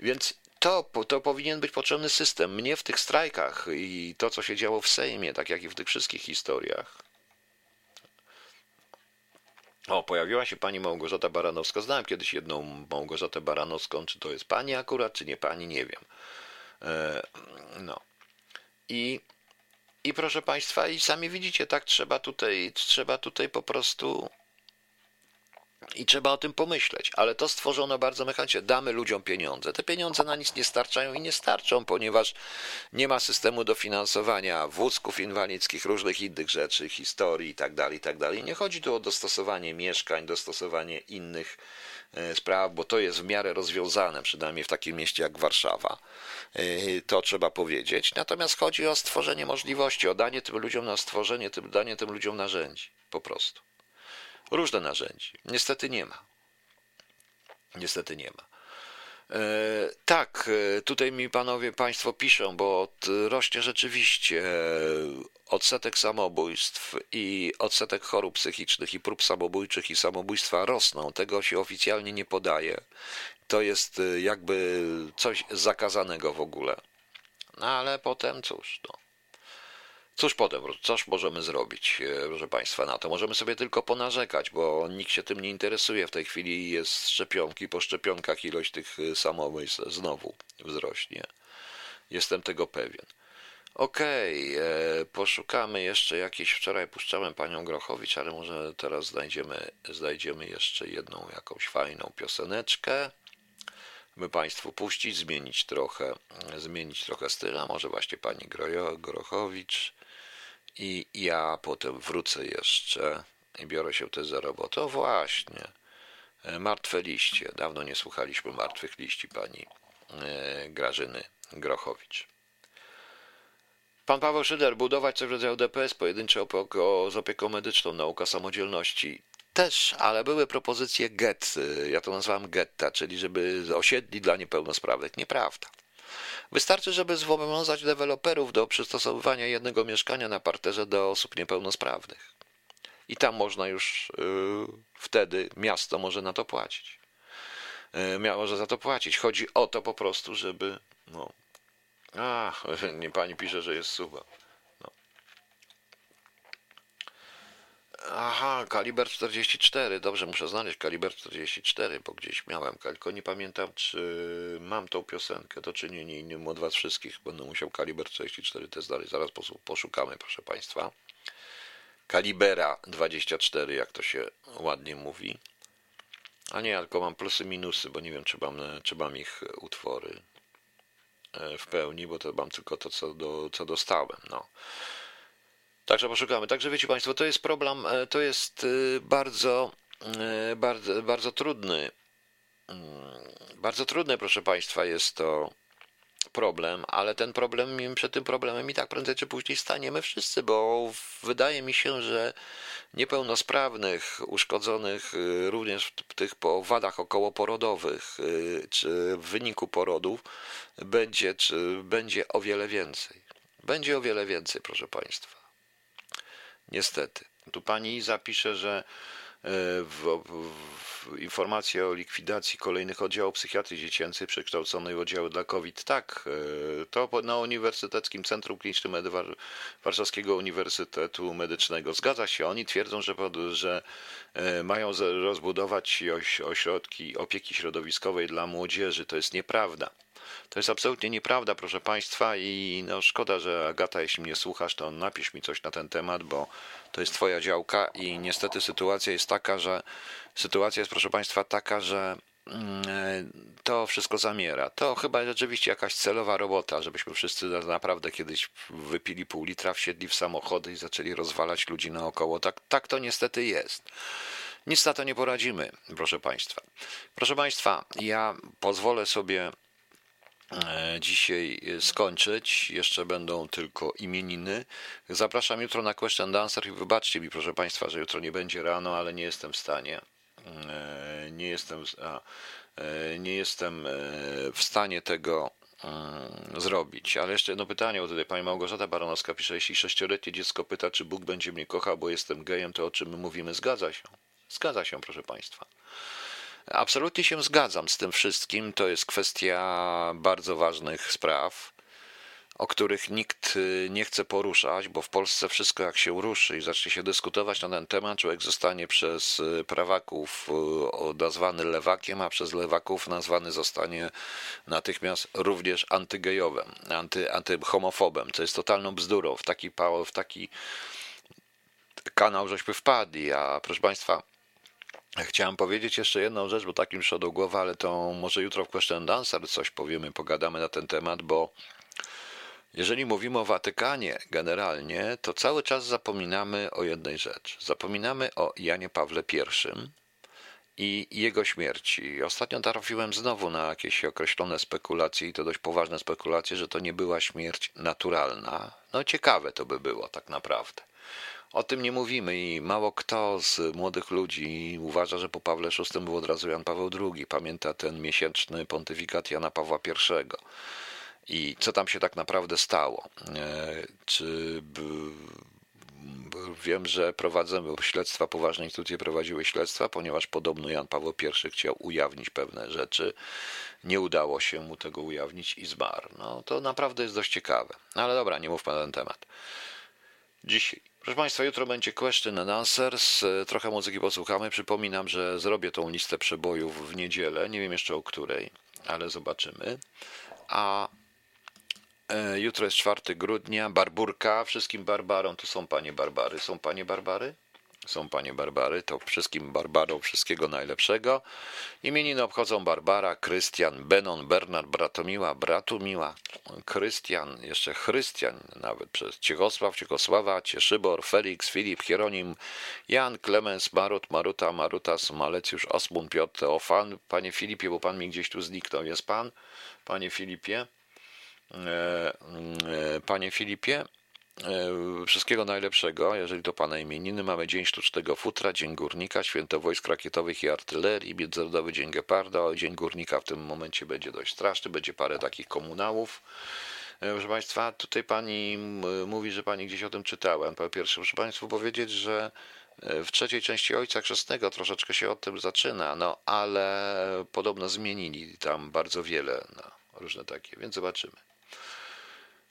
Więc to, to powinien być potrzebny system. Mnie w tych strajkach i to, co się działo w Sejmie, tak jak i w tych wszystkich historiach. O, pojawiła się pani Małgorzata Baranowska. Znałem kiedyś jedną Małgorzatę Baranowską. Czy to jest pani akurat, czy nie pani, nie wiem. E, no. I, I proszę państwa, i sami widzicie, tak trzeba tutaj, trzeba tutaj po prostu i trzeba o tym pomyśleć, ale to stworzono bardzo mechanicznie. Damy ludziom pieniądze. Te pieniądze na nic nie starczają i nie starczą, ponieważ nie ma systemu dofinansowania wózków inwalidzkich, różnych innych rzeczy, historii itd. Tak itd. Tak nie chodzi tu o dostosowanie mieszkań, dostosowanie innych e, spraw, bo to jest w miarę rozwiązane, przynajmniej w takim mieście jak Warszawa. E, to trzeba powiedzieć. Natomiast chodzi o stworzenie możliwości, o danie tym ludziom na stworzenie, danie tym ludziom narzędzi. Po prostu różne narzędzi. Niestety nie ma. Niestety nie ma. E, tak, e, tutaj mi panowie, państwo piszą, bo rośnie rzeczywiście e, odsetek samobójstw i odsetek chorób psychicznych i prób samobójczych i samobójstwa rosną. Tego się oficjalnie nie podaje. To jest jakby coś zakazanego w ogóle. No ale potem cóż, no. Cóż potem, cóż możemy zrobić, e, proszę Państwa, na to? Możemy sobie tylko ponarzekać, bo nikt się tym nie interesuje. W tej chwili jest szczepionki, po szczepionkach ilość tych e, samobójstw znowu wzrośnie. Jestem tego pewien. Okej, okay, e, poszukamy jeszcze jakiejś. Wczoraj puszczałem panią Grochowicz, ale może teraz znajdziemy, znajdziemy jeszcze jedną jakąś fajną pioseneczkę by Państwu puścić, zmienić trochę, zmienić trochę styl, a może właśnie Pani Grochowicz. I ja potem wrócę jeszcze i biorę się też za robotę. O właśnie, e, martwe liście. Dawno nie słuchaliśmy martwych liści pani e, Grażyny Grochowicz. Pan Paweł Szyder, budować coś w rodzaju DPS pojedyncze z opieką medyczną, nauka samodzielności. Też, ale były propozycje get, ja to nazwałem getta, czyli żeby osiedli dla niepełnosprawnych. Nieprawda. Wystarczy, żeby zobowiązać deweloperów do przystosowywania jednego mieszkania na parterze do osób niepełnosprawnych. I tam można już yy, wtedy miasto może na to płacić. Yy, może za to płacić. Chodzi o to po prostu, żeby. No. Nie pani pisze, że jest suba. Aha, kaliber 44. Dobrze, muszę znaleźć kaliber 44, bo gdzieś miałem, tylko nie pamiętam, czy mam tą piosenkę. To czynienie innym od was wszystkich. Będę musiał kaliber 44 też znaleźć. Zaraz poszukamy, proszę państwa. Kalibera 24, jak to się ładnie mówi. A nie, tylko mam plusy, minusy, bo nie wiem, czy mam, czy mam ich utwory e, w pełni, bo to mam tylko to, co, do, co dostałem. No. Także poszukamy. Także wiecie Państwo, to jest problem, e, to jest e, bardzo, e, bardzo, bardzo trudny. Mm, bardzo trudny, proszę Państwa, jest to problem, ale ten problem, przed tym problemem i tak prędzej czy później staniemy wszyscy, bo wydaje mi się, że niepełnosprawnych, uszkodzonych również w tych po wadach okołoporodowych, czy w wyniku porodów będzie, czy będzie o wiele więcej. Będzie o wiele więcej, proszę Państwa. Niestety. Tu pani Iza pisze, że e, w, w, informacje o likwidacji kolejnych oddziałów psychiatrii dziecięcej przekształconej w oddziały dla COVID. Tak, e, to na Uniwersyteckim Centrum Klinicznym Warszawskiego Uniwersytetu Medycznego. Zgadza się, oni twierdzą, że, że e, mają rozbudować ośrodki opieki środowiskowej dla młodzieży. To jest nieprawda. To jest absolutnie nieprawda, proszę Państwa, i no szkoda, że Agata, jeśli mnie słuchasz, to napisz mi coś na ten temat, bo to jest Twoja działka i niestety sytuacja jest taka, że sytuacja jest, proszę Państwa, taka, że mm, to wszystko zamiera. To chyba rzeczywiście jakaś celowa robota, żebyśmy wszyscy naprawdę kiedyś wypili pół litra, wsiedli w samochody i zaczęli rozwalać ludzi naokoło. Tak, tak to niestety jest. Nic na to nie poradzimy, proszę Państwa. Proszę Państwa, ja pozwolę sobie E, dzisiaj e, skończyć. Jeszcze będą tylko imieniny. Zapraszam jutro na Question Dancer i wybaczcie mi, proszę Państwa, że jutro nie będzie rano, ale nie jestem w stanie. E, nie jestem, a, nie jestem w stanie tego zrobić. Ale jeszcze jedno pytanie, bo tutaj pani Małgorzata Baronowska pisze, jeśli sześcioletnie dziecko pyta, czy Bóg będzie mnie kochał, bo jestem gejem, to o czym my mówimy? Zgadza się. Zgadza się, proszę Państwa. Absolutnie się zgadzam z tym wszystkim. To jest kwestia bardzo ważnych spraw, o których nikt y, nie chce poruszać, bo w Polsce wszystko jak się ruszy i zacznie się dyskutować na ten temat, człowiek zostanie przez y, prawaków y, nazwany lewakiem, a przez lewaków nazwany zostanie natychmiast również antygejowym, anty, antyhomofobem, co jest totalną bzdurą. W taki, w taki kanał żeśmy wpadli, a proszę Państwa, Chciałem powiedzieć jeszcze jedną rzecz, bo takim szło do głowy, ale to może jutro w Question Dancer coś powiemy, pogadamy na ten temat, bo jeżeli mówimy o Watykanie generalnie, to cały czas zapominamy o jednej rzeczy. Zapominamy o Janie Pawle I i jego śmierci. Ostatnio trafiłem znowu na jakieś określone spekulacje, i to dość poważne spekulacje, że to nie była śmierć naturalna. No ciekawe to by było tak naprawdę. O tym nie mówimy i mało kto z młodych ludzi uważa, że po Pawle VI był od razu Jan Paweł II. Pamięta ten miesięczny pontyfikat Jana Pawła I. I co tam się tak naprawdę stało? E, czy wiem, że prowadzę śledztwa, poważne instytucje prowadziły śledztwa, ponieważ podobno Jan Paweł I chciał ujawnić pewne rzeczy. Nie udało się mu tego ujawnić i zmarł. No to naprawdę jest dość ciekawe. No, ale dobra, nie mówmy na ten temat. Dzisiaj Proszę Państwa, jutro będzie question and answers. Trochę muzyki posłuchamy. Przypominam, że zrobię tą listę przebojów w niedzielę. Nie wiem jeszcze o której, ale zobaczymy. A e, jutro jest 4 grudnia. Barburka. Wszystkim Barbarom. Tu są panie Barbary. Są panie Barbary? Są panie Barbary, to wszystkim Barbarom wszystkiego najlepszego. Imieniny obchodzą Barbara, Krystian, Benon, Bernard, Bratomiła, Bratumiła, Krystian, jeszcze Chrystian nawet przez Ciechosław, Ciechosława, Cieszybor, Felix, Filip, Hieronim, Jan, Klemens, Marut, Maruta, Marutas, Malecjusz, Osmund, Piotr, Teofan. Panie Filipie, bo pan mi gdzieś tu zniknął, jest pan? Panie Filipie? E, e, panie Filipie, wszystkiego najlepszego, jeżeli to Pana imieniny. Mamy Dzień Sztucznego Futra, Dzień Górnika, Święto Wojsk Rakietowych i Artylerii, Międzynarodowy Dzień Geparda. Dzień Górnika w tym momencie będzie dość straszny, będzie parę takich komunałów. Proszę Państwa, tutaj Pani mówi, że Pani gdzieś o tym czytałem. Po pierwsze, muszę Państwu powiedzieć, że w trzeciej części Ojca Chrzestnego troszeczkę się o tym zaczyna, no ale podobno zmienili tam bardzo wiele, no, różne takie, więc zobaczymy.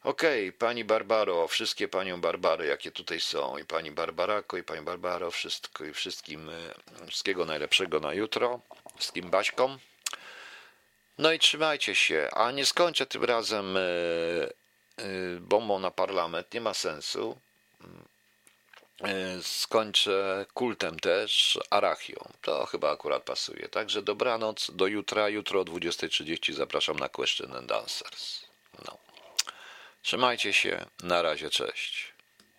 Okej, okay, pani Barbaro, wszystkie panią Barbary, jakie tutaj są, i pani Barbarako, i pani Barbaro, wszystko i wszystkim, e, wszystkiego najlepszego na jutro, wszystkim Baśkom. No i trzymajcie się, a nie skończę tym razem e, e, bombą na parlament, nie ma sensu. Skończę kultem też, arachią. To chyba akurat pasuje. Także dobranoc, do jutra. Jutro o 20.30 zapraszam na Question and Answers. No. Trzymajcie się, na razie, cześć.